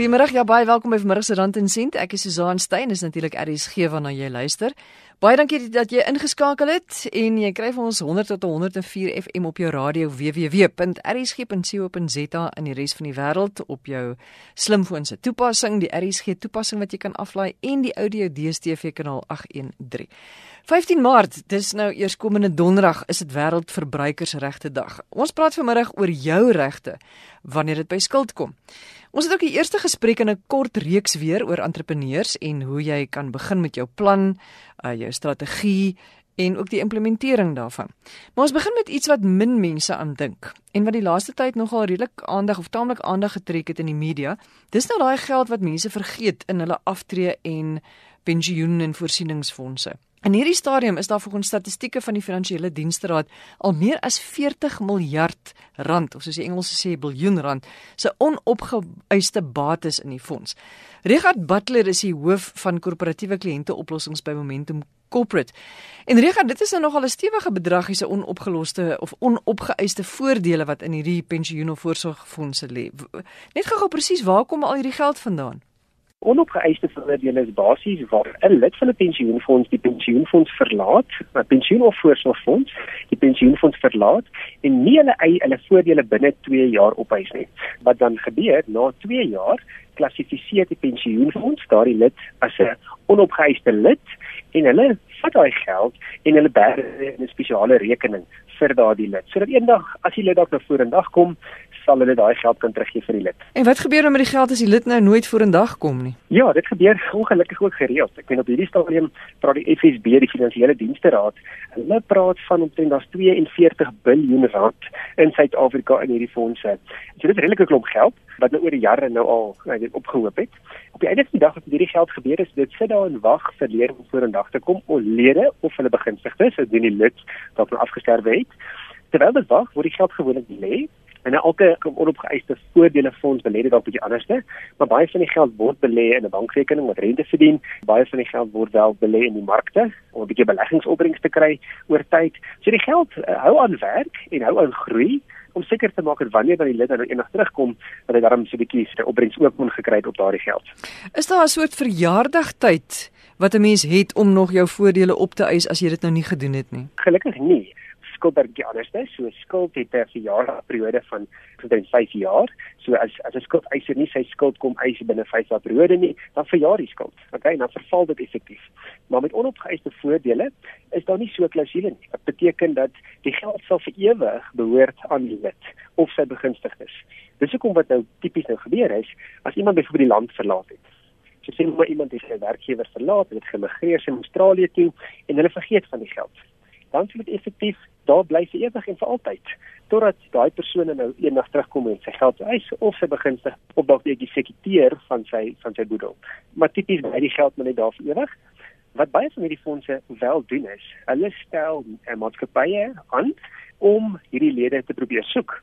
Goeiemôre, ja baie welkom by vanmiddag se Rand en Sent. Ek is Susan Stein, is natuurlik RSG waarna jy luister. Baie dankie dat jy ingeskakel het en jy kry vir ons 100 tot 104 FM op jou radio www.rsg.co.za in die res van die wêreld op jou slimfoon se toepassing, die RSG toepassing wat jy kan aflaai en die audio DStv kanaal 813. 15 Maart, dis nou eers komende donderdag, is dit wêreldverbruikersregte dag. Ons praat vanmiddag oor jou regte wanneer dit by skuld kom. Ons het ook die eerste gesprek in 'n kort reeks weer oor entrepreneurs en hoe jy kan begin met jou plan, uh, jou strategie en ook die implementering daarvan. Maar ons begin met iets wat min mense aan dink en wat die laaste tyd nogal redelik aandag of taamlik aandag getrek het in die media. Dis nou daai geld wat mense vergeet in hulle aftree en pensioen en voorsieningsfondse. In hierdie stadium is daar volgens statistieke van die Finansiële Diensteraad al meer as 40 miljard rand, of soos die Engelse sê biljoen rand, se onopgeëiste bates in die fonds. Richard Butler is die hoof van korporatiewe kliënteoplossings by Momentum Corporate. En Richard, dit is nou nogal 'n stewige bedrag hierse onopgeloste of onopgeëiste voordele wat in hierdie pensioen of voorsorgfondse lê. Net gou-gou presies, waar kom al hierdie geld vandaan? Onopgeëiste voordele is basies waar 'n lid van 'n pensioenfonds die pensioenfonds verlaat, 'n pensioen of voorsorgfonds die pensioenfonds verlaat en nie hulle eie hulle voordele binne 2 jaar opeis nie. Wat dan gebeur na 2 jaar klassifiseer die pensioenfonds daardie lid as 'n onopgeëiste lid en hulle vat daai geld en hulle berg in 'n spesiale rekening vir daardie lid. Sodat eendag as die lid dalk nou vorendag kom, sal hulle daai geld kan teruggee vir die lid. En wat gebeur dan met die geld as die lid nou nooit vorendag kom nie? Ja, dit gebeur ongelukkig ook gereeld. Ek weet op hierdie stadium praat die FSB, die Finansiële Dienste Raad, hulle praat van omtrent daar's 42 miljard rand in Suid-Afrika in hierdie fondse. So dit is redelike klomp geld wat nou oor die jare nou al net nou, opgehoop het. Op die einde van die dag as hierdie geld gebeur is, dit sit daar en wag vir leer om vorendag te kom of lede of hulle begunstigdes, as die lid dalk nou afgesterwe het. Terwyl dit wag, word die geld gewoonlik belê En elke onopgeëiste voordele fonds belê dit dalk bietjie anderste, maar baie van die geld word belê in 'n bankrekening wat rente verdien. Baie van die geld word wel belê in die markte om 'n bietjie beleggingsopbrengs te kry oor tyd. So die geld uh, hou aan werk en hou aan groei om seker te maak dat wanneer dan die lid nou eendag terugkom, dat hy daarom so 'n bietjie se opbrengs ook moet gekry het op daardie geld. Is daar 'n soort verjaardagtyd wat 'n mens het om nog jou voordele op te eis as jy dit nou nie gedoen het nie? Gelukkig nie skuld bietjie anders is. So skuld het 'n verjaarperiode van omtrent 5 jaar. So as as 'n skuldeiser nie sy skuld kom eis binne 5 jaar periode nie, dan verjaar die skuld. Okay, dan verval dit effektief. Maar met onopgeëiste voordele is daar nie so klousule nie. Dit beteken dat die geld sal vir ewig behoort aan die lid of sy begunstigdes. Dis hoekom wat nou tipies nou gebeur is, as iemand byvoorbeeld die land verlaat het. So sê maar iemand het sy werkgewer verlaat, het gemigreer in Australië toe en hulle vergeet van die geld dan sou dit effektief daar bly vir ewig en vir altyd totdat daai persoon nou eendag terugkom en sy geld eis of sy begunstig op dalk die eksekuteur van sy van sy boedel. Maar tipies bly die geld net daar vir ewig. Wat baie van hierdie fondse wel doen is, hulle stel 'n maatskappye aan om hierdie lede te probeer soek.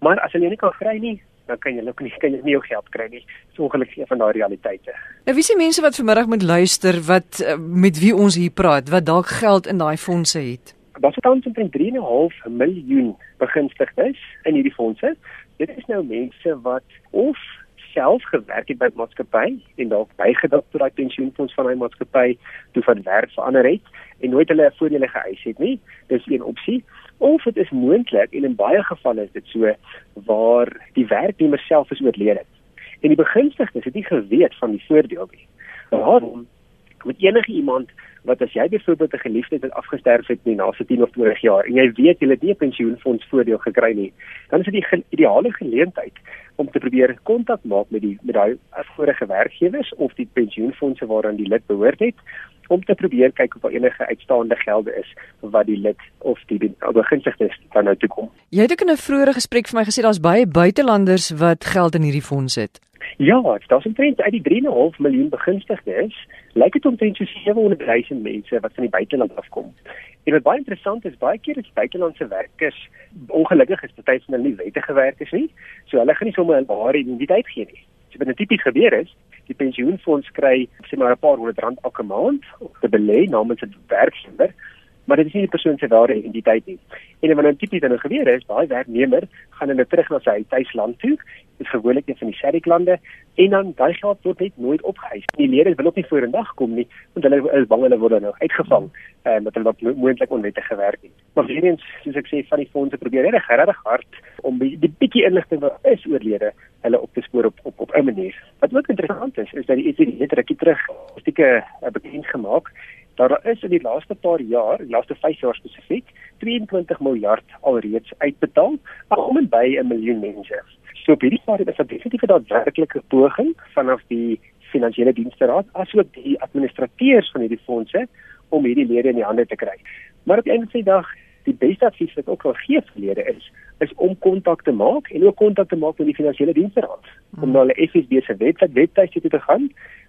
Maar as hulle nie kan kry nie, dan kan jy ook nie kan jy nie jou geld kry nie. Dis ongelukkig een van daardie realiteite. Nou wie se mense wat vanmiddag moet luister wat eh, met wie ons hier praat, wat dalk geld in daai fondse het? Daar sit tans omtrent 3.5 miljoen begunstigdes in hierdie fondse. Dit is nou mense wat of self gewerk het by 'n maatskappy en dalk bygedra tot daai pensioenfonds van hy maatskappy toe van werk verander het en nooit hulle voordele geëis het nie. Dis een opsie. Of dit is moontlik en in baie gevalle is dit so waar die werknemer self is oorlede. En die begunstigdes het nie geweet van die voordeel nie. Daarom met enige iemand wat as jy byvoorbeeld 'n geliefde het afgesterf het in die laaste 10 of 20 jaar en jy weet jy het nie pensioenfonds voordeel gekry nie, dan is dit die ideale geleentheid om te probeer kontak maak met die met daai vorige werkgewers of die pensioenfonde waaraan die lid behoort het om te probeer kyk of daar enige uitstaande gelde is wat die lid of die begunstigdes dan nou toe kom. Jy het ook in 'n vroeëre gesprek vir my gesê daar's baie buitelanders wat geld in hierdie fonds het. Ja, daar's omtrent uit die 3.5 miljoen begunstigdes, lyk dit omtrent so 700 000 mense wat van die buiteland afkom. En wat baie interessant is, baie keer is buitelandse werkers ongelukkig is party van hulle nie wettige werkers nie, so hulle gaan nie sommer hulle ware identiteit gee nie. So wat tipies gebeur is, die pensioenfonds kry sê maar 'n paar honderd rand elke maand om te belê namens 'n werkgewer maar dit is nie die persoon se ware identiteit nie. En wat nou tipies dan gebeur is, daai werknemer gaan hulle terug na sy tuisland toe, dit is gewoonlik een van die SADC lande en dan daai geld word net nooit opgehuis. Die lede wil op nie vorendag kom nie, want hulle is bang hulle word nou uitgevang en uh, met hulle wat moontlik onwettig gewerk het. Maar weer eens, soos ek sê, van die fondse probeer regtig regtig hard om die, die bietjie inligting wat is oor lede hulle op te spoor op op op 'n manier. Wat ook interessant is, is dat die ECD het rukkie terug 'n stukkie uh, bekend gemaak daar is in die laaste paar jaar, die laaste 5 jaar spesifiek, 22 miljard alreeds uitbetaal aan om en by 'n miljoen mense. So op hierdie stadium is dit definitief 'n daadwerklike poging vanaf die finansiële dienste raad asook die administrateurs van hierdie fondse om hierdie lede in die hande te kry. Maar op die einde van die dag die beste advies wat ook al gee vir lede is is om kontak te maak en ook kontak te maak met die finansiële dienste raad om na hulle FSB se webwerf webtuiste te gaan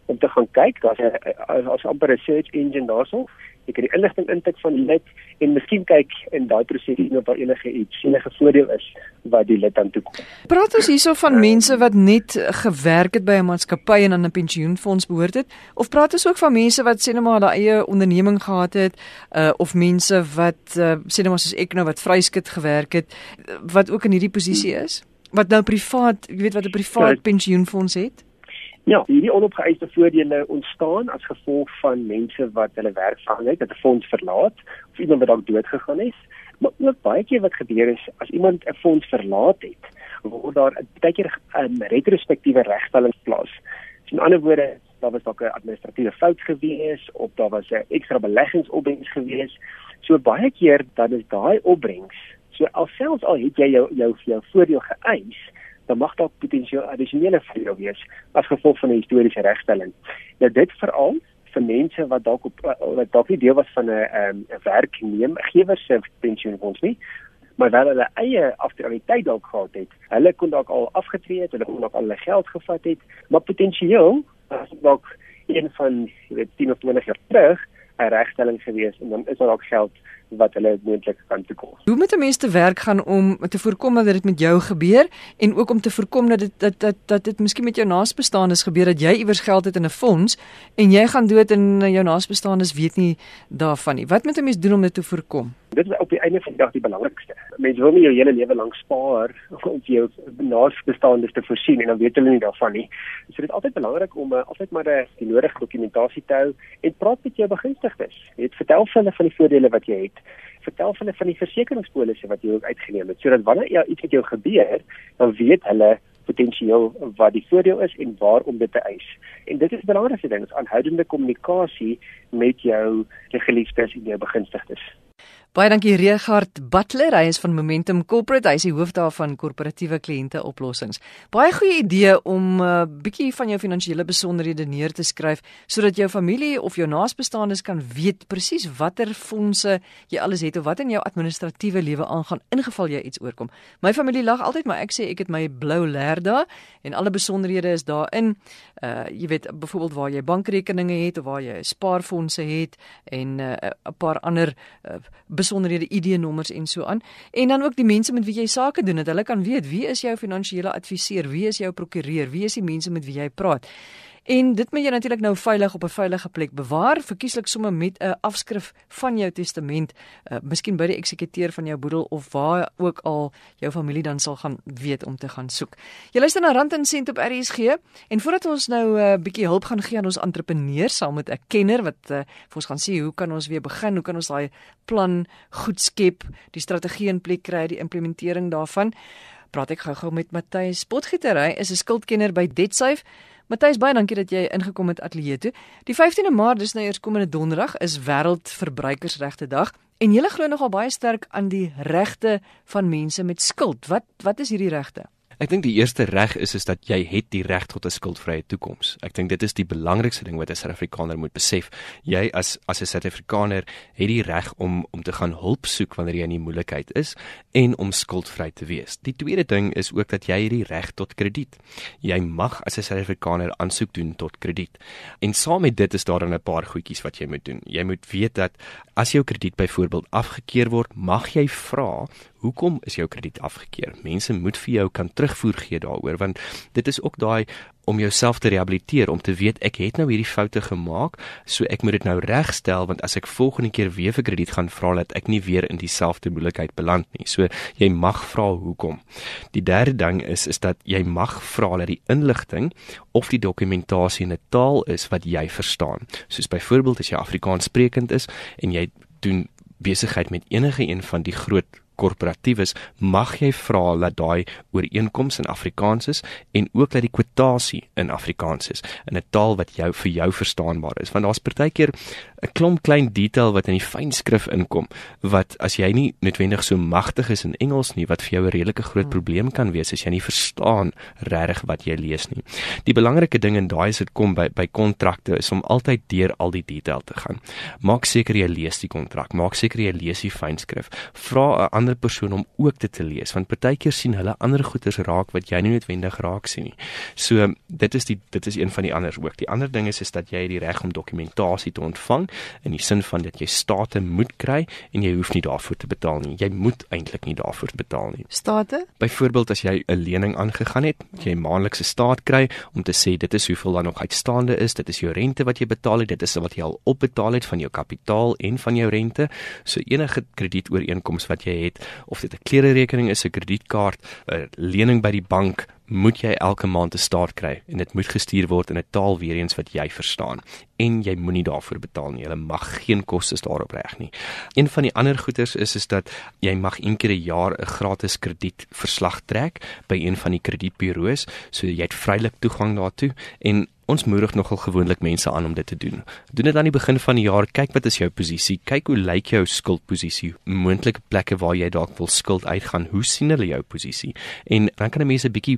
om te gaan kyk daar's 'n as amper 'n search engine daarso jy kan die inligting intik van die lid en miskien kyk in daai proses of daar enige iets enige voordeel is wat die lid aan toe kom. Praat ons hierso van uh, mense wat net gewerk het by 'n maatskappy en aan 'n pensioenfonds behoort het of praat ons ook van mense wat sê net maar hulle eie onderneming gehad het uh, of mense wat uh, sê net maar soos ek nou wat vryskut gewerk het wat ook in hierdie posisie is? Wat nou privaat, jy weet wat 'n privaat ja, pensioenfonds het? Ja, hierdie onopgeëiste voordele ontstaan as gevolg van mense wat hulle werk vang het, dat 'n fonds verlaat of iemand wat dalk dood gegaan het. Maar ook baie keer wat gebeur is as iemand 'n fonds verlaat het, word daar 'n baie keer 'n retrospektiewe regstelling plaas. So in ander woorde, daar was dalk 'n administratiewe fout gewees of daar was 'n ekstra beleggingsopbrengs gewees. So baie keer dan is daai opbrengs, so alselfs al het jy jou jou jou voordeel geëis, dan mag daar potensieel addisionele voordeel wees as gevolg van 'n historiese regstelling. Nou dit veral vir mense wat dalk op eh, wat dalk nie deel was van 'n ehm, 'n um, werknemer se pensioenfonds nie, maar wel hulle eie aftraliteit dalk gehad het. Hulle kon dalk al afgetree het, hulle kon dalk al hulle geld gevat het, maar potensieel as dalk een van, jy weet, 10 of 20 jaar terug 'n regstelling gewees en dan is daar dalk geld wat hulle moontlik kan toekom. Hoe moet 'n mens te werk gaan om te voorkom dat dit met jou gebeur en ook om te voorkom dat dit dat dat dat dit miskien met jou naasbestaandes gebeur dat jy iewers geld het in 'n fonds en jy gaan dood en jou naasbestaandes weet nie daarvan nie. Wat moet 'n mens doen om dit te voorkom? Dit is op die einde van die dag die belangrikste. Mense wil nie jou hele lewe lank spaar om jou naasbestaandes te voorsien en dan weet hulle nie daarvan nie. So dit is altyd belangrik om uh, altyd maar uh, die nodige dokumentasie te hou en praat met jou begunstigdes. Jy het vertel hulle van die voordele wat jy het vertel hulle van die versekeringspolisse wat jy ook uitgeneem het sodat wanneer ja, iets met jou gebeur, dan weet hulle potensieel wat die voordeel is en waarom dit te eis. En dit is die belangrikste ding, is aanhoudende kommunikasie met jou geliefdes en jou begunstigdes. Baie dankie Regard Butler, hy is van Momentum Corporate, hy is die hoof daarvan korporatiewe kliënte oplossings. Baie goeie idee om 'n uh, bietjie van jou finansiële besonderhede neer te skryf sodat jou familie of jou naasbestaandes kan weet presies watter fondse jy alles het of wat in jou administratiewe lewe aangaan ingeval jy iets oorkom. My familie lag altyd maar ek sê ek het my blou leer daar en alle besonderhede is daarin. Uh jy weet byvoorbeeld waar jy bankrekeninge het of waar jy spaarfondse het en 'n uh, paar ander uh, besonderhede ID-nommers en so aan. En dan ook die mense met wie jy sake doen, dat hulle kan weet wie is jou finansiële adviseur, wie is jou prokureur, wie is die mense met wie jy praat. En dit moet jy natuurlik nou veilig op 'n veilige plek bewaar, verkieslik sommer met 'n afskrif van jou testament, uh, miskien by die eksekuteur van jou boedel of waar ook al jou familie dan sal gaan weet om te gaan soek. Jy luister na Rand en Sent op RSG en voordat ons nou 'n uh, bietjie hulp gaan gee aan ons entrepreneurs saam met 'n kenner wat uh, vir ons gaan sê hoe kan ons weer begin, hoe kan ons daai plan goed skep, die strategie in plek kry, die implementering daarvan. Praat ek gou-gou met Matthys Potgieter, hy is 'n skuldkenner by DebtSafe. Matthys, baie dankie dat jy ingekom het ateljee toe. Die 15de Maart, dis nou eers komende donderdag, is wêreld verbruikersregte dag en jy glo nogal baie sterk aan die regte van mense met skuld. Wat wat is hierdie regte? Ek dink die eerste reg is is dat jy het die reg tot 'n skuldvrye toekoms. Ek dink dit is die belangrikste ding wat 'n Suid-Afrikaner moet besef. Jy as as 'n Suid-Afrikaner het die reg om om te gaan hulp soek wanneer jy in die moeilikheid is en om skuldvry te wees. Die tweede ding is ook dat jy het die reg tot krediet. Jy mag as 'n Suid-Afrikaner aansoek doen tot krediet. En saam met dit is daar 'n paar goedjies wat jy moet doen. Jy moet weet dat as jou krediet byvoorbeeld afgekeur word, mag jy vra Hoekom is jou krediet afgekeur? Mense moet vir jou kan terugvoer gee daaroor want dit is ook daai om jouself te rehabiliteer om te weet ek het nou hierdie foute gemaak so ek moet dit nou regstel want as ek volgende keer weer vir krediet gaan vra dat ek nie weer in dieselfde moeilikheid beland nie. So jy mag vra hoekom. Die derde ding is is dat jy mag vra dat die inligting of die dokumentasie in 'n taal is wat jy verstaan. Soos byvoorbeeld as jy Afrikaans sprekend is en jy doen besigheid met enige een van die groot korporatief is, mag jy vra dat daai ooreenkoms in Afrikaans is en ook dat die kwotasie in Afrikaans is in 'n taal wat jou vir jou verstaanbaar is. Want daar's partykeer 'n klomp klein detail wat in die fynskrif inkom wat as jy nie noodwendig so magtig is in Engels nie wat vir jou 'n redelike groot hmm. probleem kan wees as jy nie verstaan regtig wat jy lees nie. Die belangrike ding in daai is dit kom by by kontrakte is om altyd deur al die detail te gaan. Maak seker jy lees die kontrak, maak seker jy lees die fynskrif. Vra 'n ander persoon om ook dit te lees want partykeer sien hulle ander goeders raak wat jy nie noodwendig raak sien nie. So dit is die dit is een van die ander ook. Die ander ding is is dat jy die reg om dokumentasie te ontvang in die sin van dat jy state moet kry en jy hoef nie daarvoor te betaal nie. Jy moet eintlik nie daarvoor betaal nie. State? Byvoorbeeld as jy 'n lening aangegaan het, jy maandelikse staat kry om te sê dit is hoeveel dan nog uitstaande is, dit is jou rente wat jy betaal het, dit is wat jy al opbetaal het van jou kapitaal en van jou rente. So enige kredietooreenkoms wat jy het, of dit 'n klererekening is, 'n kredietkaart, 'n lening by die bank, moet jy elke maand 'n staat kry en dit moet gestuur word in 'n taal weer eens wat jy verstaan en jy moenie daarvoor betaal nie. Jy mag geen kostes daarop reg nie. Een van die ander goeders is is dat jy mag een keer 'n jaar 'n gratis kredietverslag trek by een van die kredietburo's, so jy het vrylik toegang daartoe en Ons moedig nogal gewoonlik mense aan om dit te doen. Doen dit aan die begin van die jaar, kyk wat is jou posisie, kyk hoe lyk jou skuldposisie, moontlike plekke waar jy dalk wil skuld uitgaan, hoe sien hulle jou posisie? En dan kan 'n mens 'n bietjie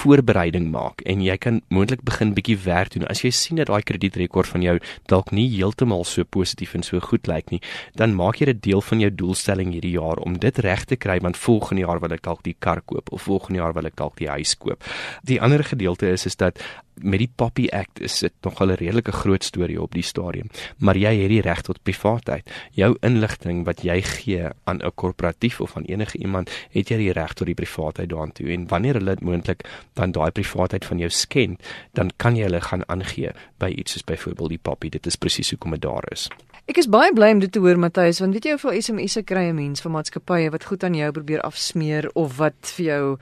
voorbereiding maak en jy kan moontlik begin bietjie werk doen. As jy sien dat daai kredietrekord van jou dalk nie heeltemal so positief en so goed lyk nie, dan maak jy dit deel van jou doelstelling hierdie jaar om dit reg te kry want volgende jaar wil ek dalk die kar koop of volgende jaar wil ek dalk die huis koop. Die ander gedeelte is is dat met die Poppy Act is dit nog 'n redelike groot storie op die stadium, maar jy het die reg tot privaatheid. Jou inligting wat jy gee aan 'n korporatief of aan enige iemand, het jy die reg tot die privaatheid daartoe en wanneer hulle moontlik dan daai privaatheid van jou skend, dan kan jy hulle gaan aangee by iets soos byvoorbeeld die Poppy. Dit is presies hoekom dit daar is. Ek is baie bly om dit te hoor Matthys, want weet jy hoeveel SMS'e kry 'n mens van maatskappye wat goed aan jou probeer afsmeer of wat vir jou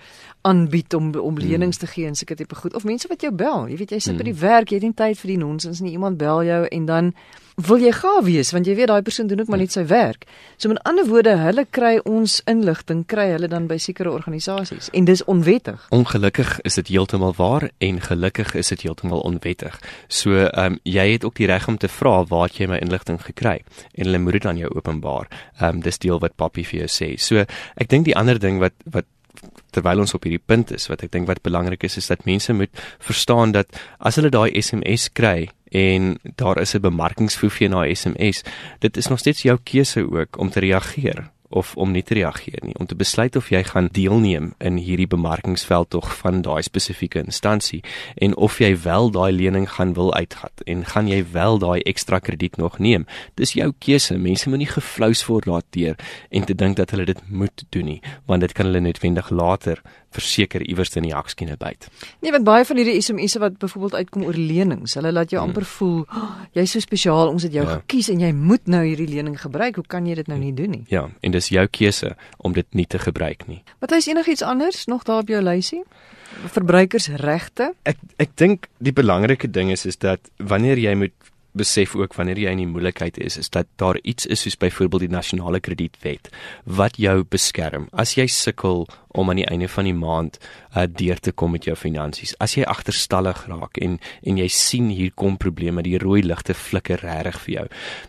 aanbied om om hmm. lenings te gee en seker tipe goed of mense wat jou bel. Jy weet jy sit by die hmm. werk, jy het nie tyd vir die nonsens nie. Iemand bel jou en dan wil jy gaaf wees want jy weet daai persoon doen ook maar net sy werk. So met ander woorde, hulle kry ons inligting, kry hulle dan by sekere organisasies en dis onwettig. Ongelukkig is dit heeltemal waar en gelukkig is dit heeltemal onwettig. So ehm um, jy het ook die reg om te vra waar jy my inligting gekry en hulle moet dit aan jou openbaar. Ehm um, dis deel wat Poppy vir jou sê. So ek dink die ander ding wat wat terwyl ons op hierdie punt is wat ek dink wat belangrik is is dat mense moet verstaan dat as hulle daai SMS kry en daar is 'n bemarkingsfoefie na SMS dit is nog steeds jou keuse ook om te reageer of om nie te reageer nie om te besluit of jy gaan deelneem in hierdie bemarkingsveld tog van daai spesifieke instansie en of jy wel daai lening gaan wil uitgat en gaan jy wel daai ekstra krediet nog neem. Dis jou keuse. Mense moenie geflous word daardeur en te dink dat hulle dit moet doen nie want dit kan hulle netwendig later verseker iewers in die hakskiene byt. Nee, want baie van hierdie SMS'e wat byvoorbeeld uitkom oor lenings, hulle laat jou hmm. amper voel, oh, jy's so spesiaal, ons het jou ja. gekies en jy moet nou hierdie lening gebruik. Hoe kan jy dit nou nie doen nie? Ja, en dis jou keuse om dit nie te gebruik nie. Wat is enigiets anders nog daar op jou lysie? Verbruikersregte? Ek ek dink die belangrike ding is is dat wanneer jy moet besef ook wanneer jy in die moeilikheid is, is dat daar iets is soos byvoorbeeld die nasionale kredietwet wat jou beskerm. As jy sukkel om aan die einde van die maand uh, deur te kom met jou finansies, as jy agterstallig raak en en jy sien hier kom probleme, die rooi ligte flikker regtig vir jou,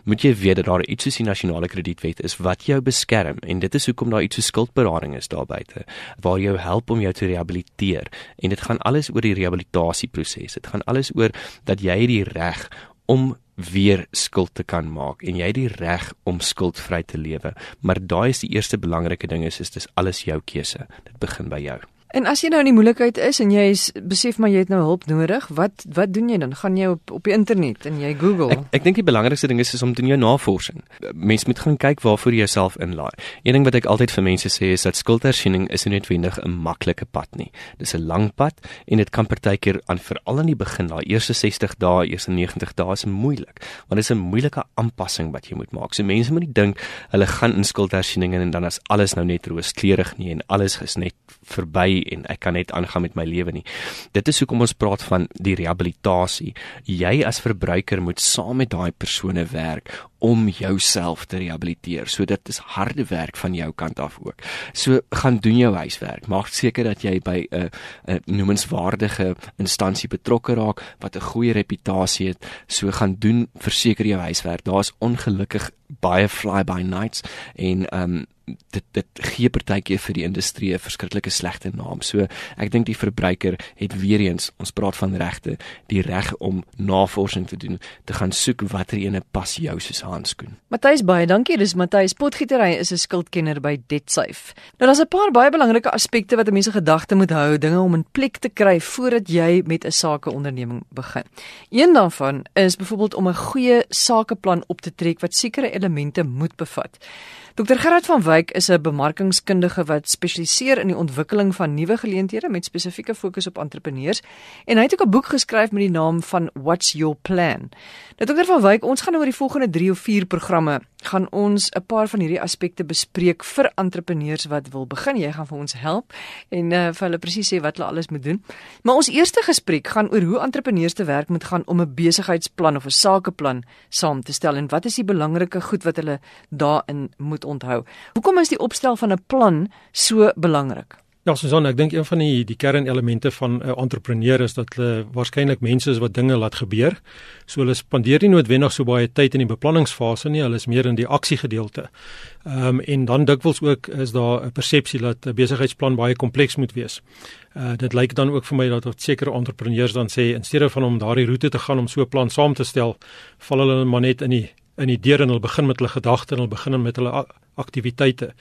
moet jy weet dat daar iets soos die nasionale kredietwet is wat jou beskerm en dit is hoekom daar iets so skuldberading is daar buite waar jou help om jou te rehabiliteer en dit gaan alles oor die rehabilitasieproses. Dit gaan alles oor dat jy die reg om weer skuld te kan maak en jy het die reg om skuldvry te lewe. Maar daai is die eerste belangrike ding is, is dis alles jou keuse. Dit begin by jou. En as jy nou in die moeilikheid is en jy is, besef maar jy het nou hulp nodig, wat wat doen jy dan? Gaan jy op op die internet en jy Google? Ek ek dink die belangrikste ding is is om doen jou navorsing. Mens moet gaan kyk waarvoor jy jouself inlaai. Een ding wat ek altyd vir mense sê is dat skuldersiening is nie noodwendig 'n maklike pad nie. Dis 'n lang pad en dit kan partykeer aan veral in die begin, daai eerste 60 dae, eerste 90 dae is moeilik, want dit is 'n moeilike aanpassing wat jy moet maak. So mense moet nie dink hulle gaan in skuldersiening en dan is alles nou net rooskleurig nie en alles is net verby en ek kan net aangaan met my lewe nie. Dit is hoekom ons praat van die rehabilitasie. Jy as verbruiker moet saam met daai persone werk om jouself te rehabiliteer. So dit is harde werk van jou kant af ook. So gaan doen jou huiswerk. Maak seker dat jy by 'n 'n noemenswaardige instansie betrokke raak wat 'n goeie reputasie het. So gaan doen verseker jou huiswerk. Daar's ongelukkig baie fly by nights en um, dit dit gee partykeer vir die industrie 'n verskriklike slegte naam. So ek dink die verbruiker het weer eens, ons praat van regte, die reg om navorsing te doen, te gaan soek watter ene pas jou soos handskoen. Matthys baie dankie. Dis Matthys Potgietery is 'n skuldkenner by DebtSafe. Nou daar's 'n paar baie belangrike aspekte wat 'n mens se gedagte moet hou, dinge om in plek te kry voordat jy met 'n sakeonderneming begin. Een daarvan is byvoorbeeld om 'n goeie sakeplan op te trek wat sekere elemente moet bevat. Dr Gerard van Wyk is 'n bemarkingskundige wat spesialiseer in die ontwikkeling van nuwe geleenthede met spesifieke fokus op entrepreneurs en hy het ook 'n boek geskryf met die naam van What's Your Plan. Nou Dr van Wyk, ons gaan oor die volgende 3 of 4 programme gaan ons 'n paar van hierdie aspekte bespreek vir entrepreneurs wat wil begin. Jy gaan vir ons help en uh, vir hulle presies sê wat hulle alles moet doen. Maar ons eerste gesprek gaan oor hoe entrepreneurs te werk moet gaan om 'n besigheidsplan of 'n sakeplan saam te stel en wat is die belangrike goed wat hulle daarin moet onthou. Hoekom is die opstel van 'n plan so belangrik? Ja, Susan, ek dink een van die die kernelemente van 'n uh, entrepreneur is dat hulle waarskynlik mense is wat dinge laat gebeur. So hulle spandeer nie noodwendig so baie tyd in die beplanningsfase nie, hulle is meer in die aksiegedeelte. Ehm um, en dan dikwels ook is daar 'n persepsie dat 'n besigheidsplan baie kompleks moet wees. Uh dit lyk dan ook vir my dat sekere entrepreneurs dan sê in steede van om daardie roete te gaan om so 'n plan saam te stel, val hulle maar net in die in die deur en hulle begin met hulle gedagtes en hulle begin met hulle aktiwiteite.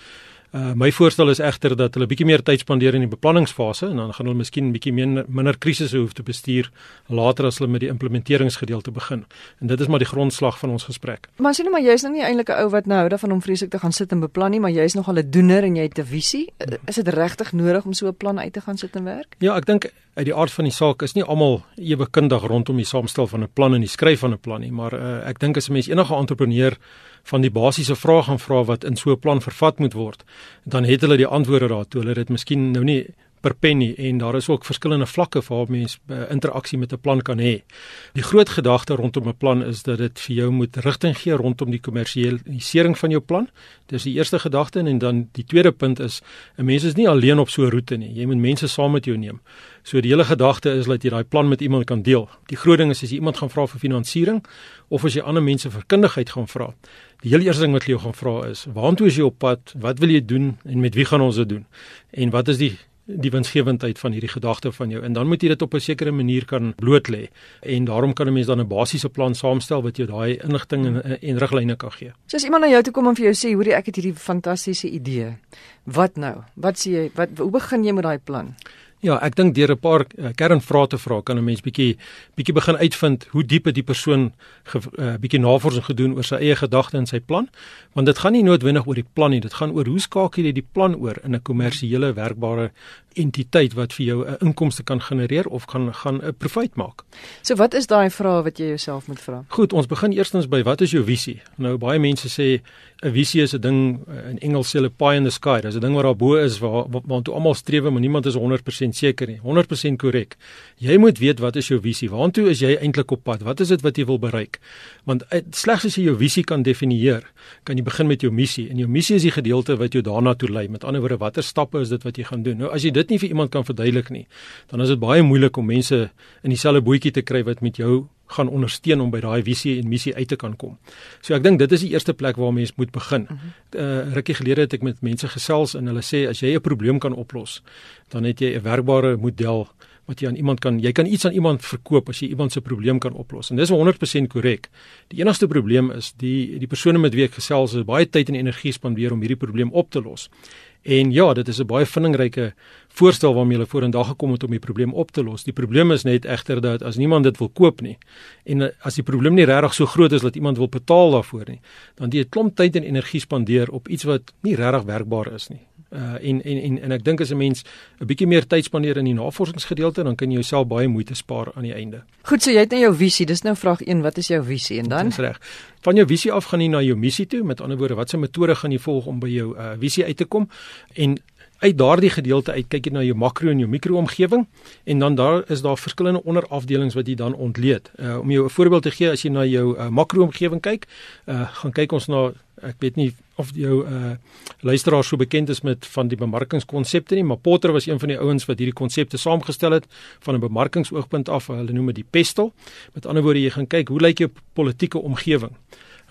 Uh my voorstel is egter dat hulle bietjie meer tyd spandeer in die beplanningsfase en dan gaan hulle miskien bietjie minder, minder krisisse hoef te bestuur later as hulle met die implementeringsgedeelte begin. En dit is maar die grondslag van ons gesprek. Maar sien nou maar jy's nou nie eintlik 'n ou wat nou hou daarvan om vreeslik te gaan sit en beplan nie, maar jy's nogal 'n doener en jy het 'n visie. Is dit regtig nodig om so 'n plan uit te gaan sit en werk? Ja, ek dink uit die aard van die saak is nie almal ewe kundig rondom die saamstel van 'n plan en die skryf van 'n plan nie, maar uh, ek dink as 'n mens enige entrepreneur van die basiese vrae gaan vra wat in so 'n plan vervat moet word, dan het hulle die antwoorde daartoe. Hulle het dit miskien nou nie per penny en daar is ook verskillende vlakke waar mense uh, interaksie met 'n plan kan hê. Die groot gedagte rondom 'n plan is dat dit vir jou moet rigting gee rondom die kommersialisering van jou plan. Dis die eerste gedagte en dan die tweede punt is 'n mens is nie alleen op so 'n roete nie. Jy moet mense saam met jou neem. So die hele gedagte is dat jy daai plan met iemand kan deel. Die groot ding is as jy iemand gaan vra vir finansiering of as jy ander mense vir kundigheid gaan vra. Die heel eerste ding wat jy jou gaan vra is: "Waartoe is jy op pad? Wat wil jy doen en met wie gaan ons dit doen?" En wat is die die winsgewendheid van hierdie gedagte van jou en dan moet jy dit op 'n sekere manier kan bloot lê en daarom kan 'n mens dan 'n basiese plan saamstel wat jou daai inligting en, en riglyne kan gee. So as iemand na jou toe kom en vir jou sê hoorie ek het hierdie fantastiese idee. Wat nou? Wat sê jy? Wat hoe begin jy met daai plan? Ja, ek dink deur 'n paar uh, kernvrae te vra kan 'n mens bietjie bietjie begin uitvind hoe diep het die persoon 'n uh, bietjie navorsing gedoen oor sy eie gedagtes en sy plan, want dit gaan nie noodwendig oor die plan nie, dit gaan oor hoe skakel jy die plan oor in 'n kommersiële werkbare entiteit wat vir jou 'n inkomste kan genereer of kan gaan 'n profit maak. So wat is daai vrae wat jy jouself moet vra? Goed, ons begin eerstens by wat is jou visie? Nou baie mense sê 'n visie is 'n ding eh, in Engels sê hulle pie in the sky. Dis 'n ding wat daar bo is waar waartoe almal streef, maar niemand is 100% seker nie. 100% korrek. Jy moet weet wat is jou visie? Waartoe is jy eintlik op pad? Wat is dit wat jy wil bereik? Want eh, slegs as jy jou visie kan definieer, kan jy begin met jou missie. En jou missie is die gedeelte wat jou daarna toe lei. Met ander woorde, watter stappe is dit wat jy gaan doen? Nou as jy dit nie vir iemand kan verduidelik nie, dan is dit baie moeilik om mense in dieselfde bootjie te kry wat met jou gaan ondersteun om by daai visie en missie uit te kan kom. So ek dink dit is die eerste plek waar mense moet begin. Uh uh, rukkie gelede het ek met mense gesels en hulle sê as jy 'n probleem kan oplos, dan het jy 'n werkbare model wat jy aan iemand kan jy kan iets aan iemand verkoop as jy iemand se probleem kan oplos. En dis 100% korrek. Die enigste probleem is die die persone met wie ek gesels het baie tyd en energie spandeer om hierdie probleem op te los. En ja, dit is 'n baie vindingryke voorstel waarmee hulle vorendag gekom het om die probleem op te los. Die probleem is net egter dat as niemand dit wil koop nie en as die probleem nie regtig so groot is dat iemand wil betaal daarvoor nie, dan jy 'n klomp tyd en energie spandeer op iets wat nie regtig werkbaar is nie. Uh en en en en ek dink as 'n mens 'n bietjie meer tyd spandeer in die navorsingsgedeelte, dan kan jy jouself baie moeite spaar aan die einde. Goed, so jy het nou jou visie. Dis nou vraag 1, wat is jou visie en dan? Dis reg. Van jou visie af gaan jy na jou missie toe. Met ander woorde, watse metode gaan jy volg om by jou uh visie uit te kom? En uit daardie gedeelte uit kyk jy na jou makro en jou mikro omgewing en dan daar is daar verskillende onderafdelings wat jy dan ontleed. Uh om jou 'n voorbeeld te gee, as jy na jou uh, makro omgewing kyk, uh gaan kyk ons na ek weet nie of jou uh luisteraars so bekend is met van die bemarkingskonsepte nie, maar Potter was een van die ouens wat hierdie konsepte saamgestel het van 'n bemarkingsoogpunt af. Hulle noem dit die pestel. Met ander woorde, jy gaan kyk hoe lyk jou politieke omgewing?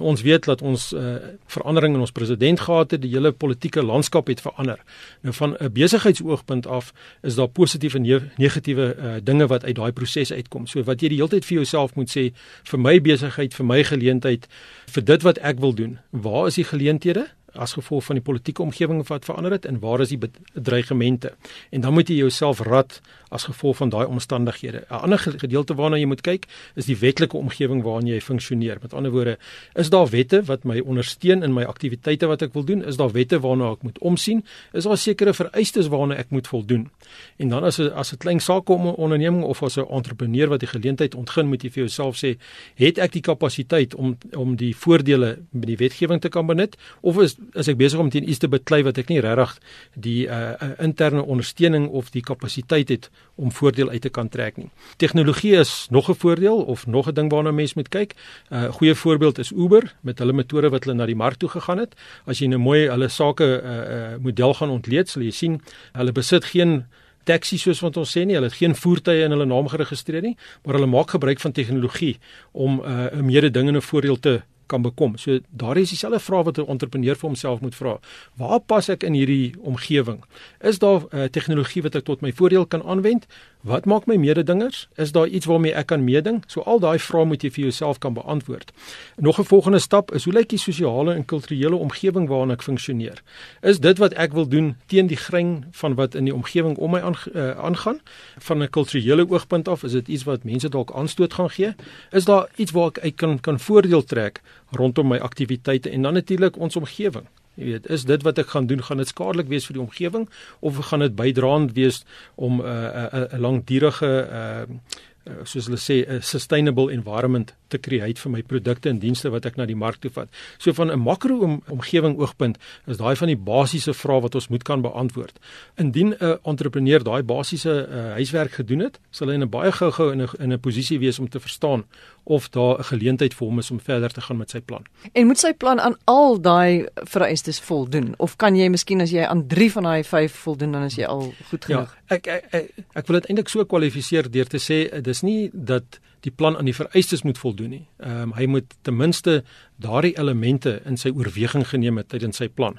Ons weet dat ons uh, verandering in ons president gehad het, die hele politieke landskap het verander. Nou van 'n besigheidsoogpunt af is daar positiewe en negatiewe uh, dinge wat uit daai proses uitkom. So wat jy die hele tyd vir jouself moet sê, vir my besigheid, vir my geleentheid, vir dit wat ek wil doen, waar is die geleenthede? As gevolg van die politieke omgewing wat verander het en waar is die bedreigemente en dan moet jy jouself rad as gevolg van daai omstandighede. 'n Ander gedeelte waarna jy moet kyk is die wetlike omgewing waarin jy funksioneer. Met ander woorde, is daar wette wat my ondersteun in my aktiwiteite wat ek wil doen? Is daar wette waarna ek moet omsien? Is daar sekere vereistes waarna ek moet voldoen? En dan as 'n as 'n klein sake onderneming of as 'n entrepreneur wat die geleentheid ontgin, moet jy vir jouself sê, het ek die kapasiteit om om die voordele met die wetgewing te kan benut of is is ek besig om teen iets te beklei wat ek nie regtig die uh, interne ondersteuning of die kapasiteit het om voordeel uit te kan trek nie. Tegnologie is nog 'n voordeel of nog 'n ding waarna mense moet kyk. 'n uh, Goeie voorbeeld is Uber met hulle metode wat hulle na die mark toe gegaan het. As jy nou mooi hulle sake uh, uh, model gaan ontleed, sal jy sien hulle besit geen taxi soos wat ons sê nie, hulle het geen voertuie in hulle naam geregistreer nie, maar hulle maak gebruik van tegnologie om 'n uh, mededingende voordeel te kan bekom. So daar is dieselfde vraag wat 'n entrepreneur vir homself moet vra. Waar pas ek in hierdie omgewing? Is daar 'n uh, tegnologie wat ek tot my voordeel kan aanwend? Wat maak my mededingers? Is daar iets waarmee ek kan meeding? So al daai vrae moet jy vir jouself kan beantwoord. Nog 'n volgende stap is hoe lyk die sosiale en kulturele omgewing waarin ek funksioneer? Is dit wat ek wil doen teen die grein van wat in die omgewing om my eh, aangaan? Uh, van 'n kulturele oogpunt af, is dit iets wat mense dalk aanstoot gaan gee? Is daar iets waar ek uit kan kan voordeel trek rondom my aktiwiteite en dan natuurlik ons omgewing? Jy weet, is dit wat ek gaan doen gaan dit skadelik wees vir die omgewing of gaan dit bydraend wees om 'n uh, 'n uh, 'n uh, langdurige uh, uh, soos hulle sê 'n sustainable environment te create vir my produkte en dienste wat ek na die mark toe vat. So van 'n makro om, omgewing oogpunt is daai van die basiese vrae wat ons moet kan beantwoord. Indien 'n entrepreneur daai basiese uh, huiswerk gedoen het, sal hy in 'n baie gou-gou in 'n in 'n posisie wees om te verstaan of daar 'n geleentheid vir hom is om verder te gaan met sy plan. En moet sy plan aan al daai vereistes voldoen of kan jy miskien as jy aan 3 van daai 5 voldoen dan is jy al goed ja, genoeg? Ja, ek ek ek, ek wil dit eintlik so kwalifiseer deur te sê dis nie dat die plan aan die vereistes moet voldoen nie. Ehm um, hy moet ten minste daardie elemente in sy oorweging geneem het tydens sy plan.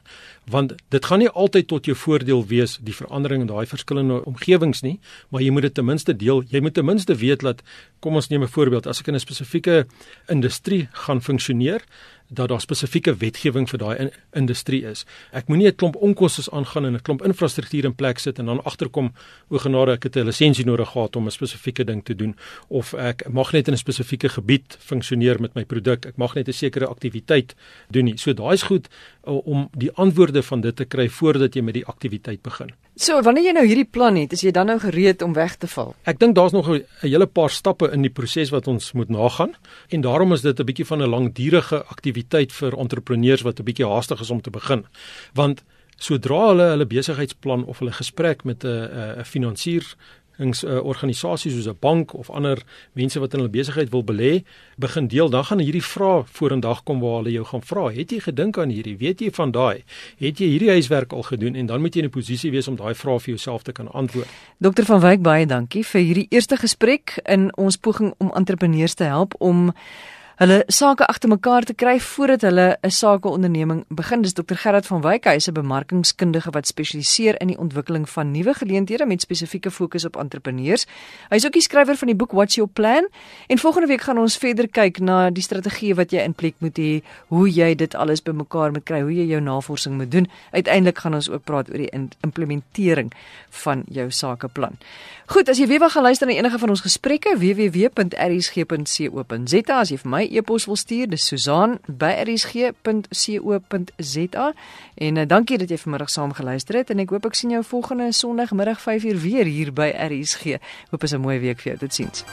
Want dit gaan nie altyd tot jou voordeel wees die verandering in daai verskillende omgewings nie, maar jy moet dit ten minste deel. Jy moet ten minste weet dat kom ons neem 'n voorbeeld, as ek in 'n spesifieke industrie gaan funksioneer, dat daar spesifieke wetgewing vir daai in, industrie is. Ek moenie 'n klomp onkoste aangaan en 'n klomp infrastruktuur in plek sit en dan agterkom o genade ek het 'n lisensie nodig gehad om 'n spesifieke ding te doen of ek mag net in 'n spesifieke gebied funksioneer met my produk. Ek mag net 'n sekere aktiwiteit doen nie. So daai's goed uh, om die antwoorde van dit te kry voordat jy met die aktiwiteit begin. So wanneer jy nou hierdie plan het, is jy dan nou gereed om weg te val? Ek dink daar's nog 'n hele paar stappe in die proses wat ons moet nagaan en daarom is dit 'n bietjie van 'n langdurige aktiwiteit vir entrepreneurs wat 'n bietjie haastig is om te begin. Want sodra hulle hulle besigheidsplan of hulle gesprek met 'n 'n finansier ings uh, organisasies soos 'n bank of ander mense wat in hulle besigheid wil belê, begin deel, dan gaan hierdie vrae vorendag kom waar hulle jou gaan vra, het jy gedink aan hierdie? Weet jy van daai? Het jy hierdie huiswerk al gedoen? En dan moet jy in 'n posisie wees om daai vrae vir jouself te kan antwoord. Dokter van Wyk baie dankie vir hierdie eerste gesprek in ons poging om entrepreneurs te help om hulle sake agter mekaar te kry voordat hulle 'n sakeonderneming begin. Dis Dr Gerard van Wyk, hy is 'n bemarkingskundige wat spesialiseer in die ontwikkeling van nuwe geleenthede met spesifieke fokus op entrepreneurs. Hy is ook die skrywer van die boek What's Your Plan? En volgende week gaan ons verder kyk na die strategie wat jy in plek moet hê, hoe jy dit alles bymekaar moet kry, hoe jy jou navorsing moet doen. Uiteindelik gaan ons ook praat oor die implementering van jou sakeplan. Goed, as jy weer wil gaan luister na enige van ons gesprekke, www.rsg.co.za as jy vir my e-pos wil stuur, dis Susan@rsg.co.za. En uh, dankie dat jy vanmiddag saam geluister het en ek hoop ek sien jou volgende Sondagmiddag 5uur weer hier by RSG. Hoop is 'n mooi week vir jou. Totsiens.